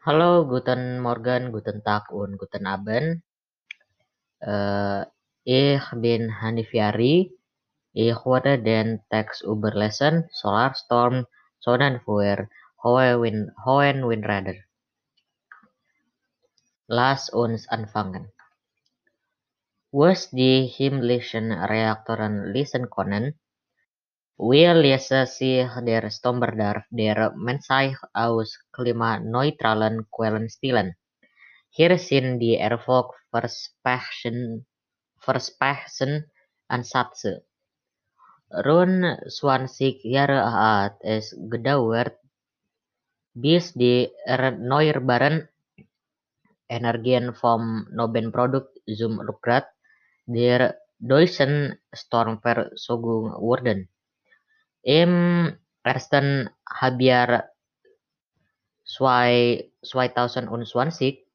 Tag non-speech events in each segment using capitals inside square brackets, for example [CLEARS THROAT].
Hallo, guten Morgen, guten Tag und guten Abend. Äh, ich bin Hanif Yari. Ich wurde den Text überlesen, Solarstorm, Sonnenfeuer, Hohe Wind, Hohen Windräder. Lass uns anfangen. Was die himmlischen Reaktoren lesen können, Lesen sich der Stomberdarf der Menschheit aus klimaneutralen Quellen stillen. Hier sind die Erfolgversprechen Versprechen Ansätze. Rund 20 Jahre hat es gedauert, bis die erneuerbaren Energien vom Nebenprodukt zum Rückgrat der deutschen Stromversorgung wurden. Im ersten Halbjahr 2020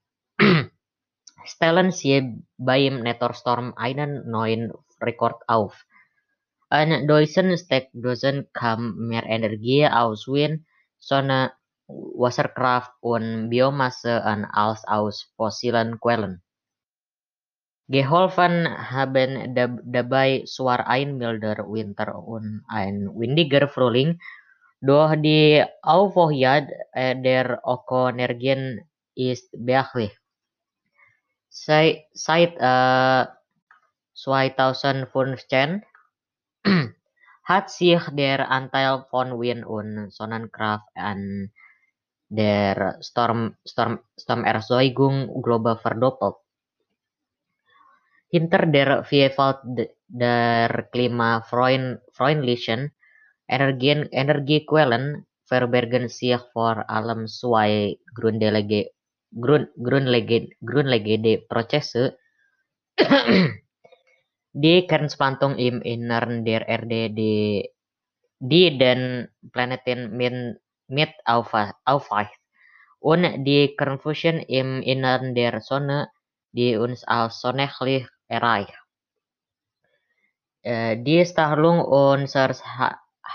stellen sie beim Nettorstorm einen neuen Rekord auf. An deutschen Steckdosen kam mehr Energie aus Wind, Sonne, Wasserkraft und Biomasse an als aus fossilen Quellen. Geholfen haben dabei zwar ein milder Winter und ein windiger Frühling, doch die Aufholjagd der Ökoenergien ist beachtlich. Seit äh, 2015 [CLEARS THROAT] hat sich der Anteil von Wind- und Sonnenkraft an der Storm, Storm, Stormerzeugung global verdoppelt. Hinter der Vielfalt der klimafreundlichen Energien, Energiequellen verbergen sich vor allem zwei grundlegende, grund, grundlegende, grundlegende Prozesse, [CLEARS THROAT] die Kernspannung im Innern der Erde, die, die den Planeten mit, mit aufweicht, und die Kernfusion im Innern der Sonne, die uns als Sonnenlicht erreicht. Äh, die Strahlung unseres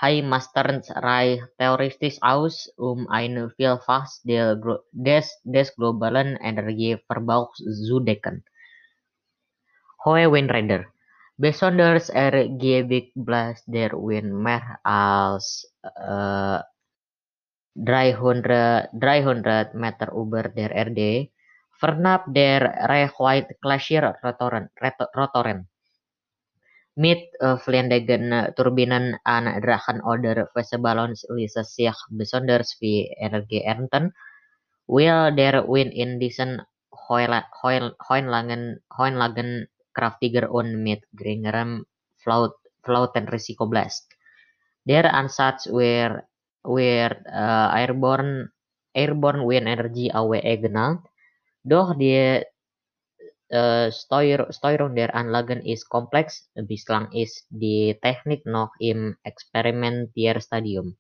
Heimasters reicht theoretisch aus, um eine Vielfalt des, des globalen Energieverbrauchs zu decken. Hohe Windräder. Besonders ergiebig bläst der Wind mehr als äh, 300, 300 Meter über der Erde Vernap der Reichweite Glacier Rotoren. Mit vliegende Turbinen an Drachen oder Wasserballons ließe sich besonders viel Energie ernten, weil der Wind in diesen Heunlagen, Heunlagen kraftiger und mit geringerem Flautenrisiko bläst. Der Ansatz wird, wird uh, Airborne, Airborne Wind Energy AWE genannt Doch die uh, Steuerung der Anlagen ist komplex, bislang ist die Technik noch im Experimentierstadium.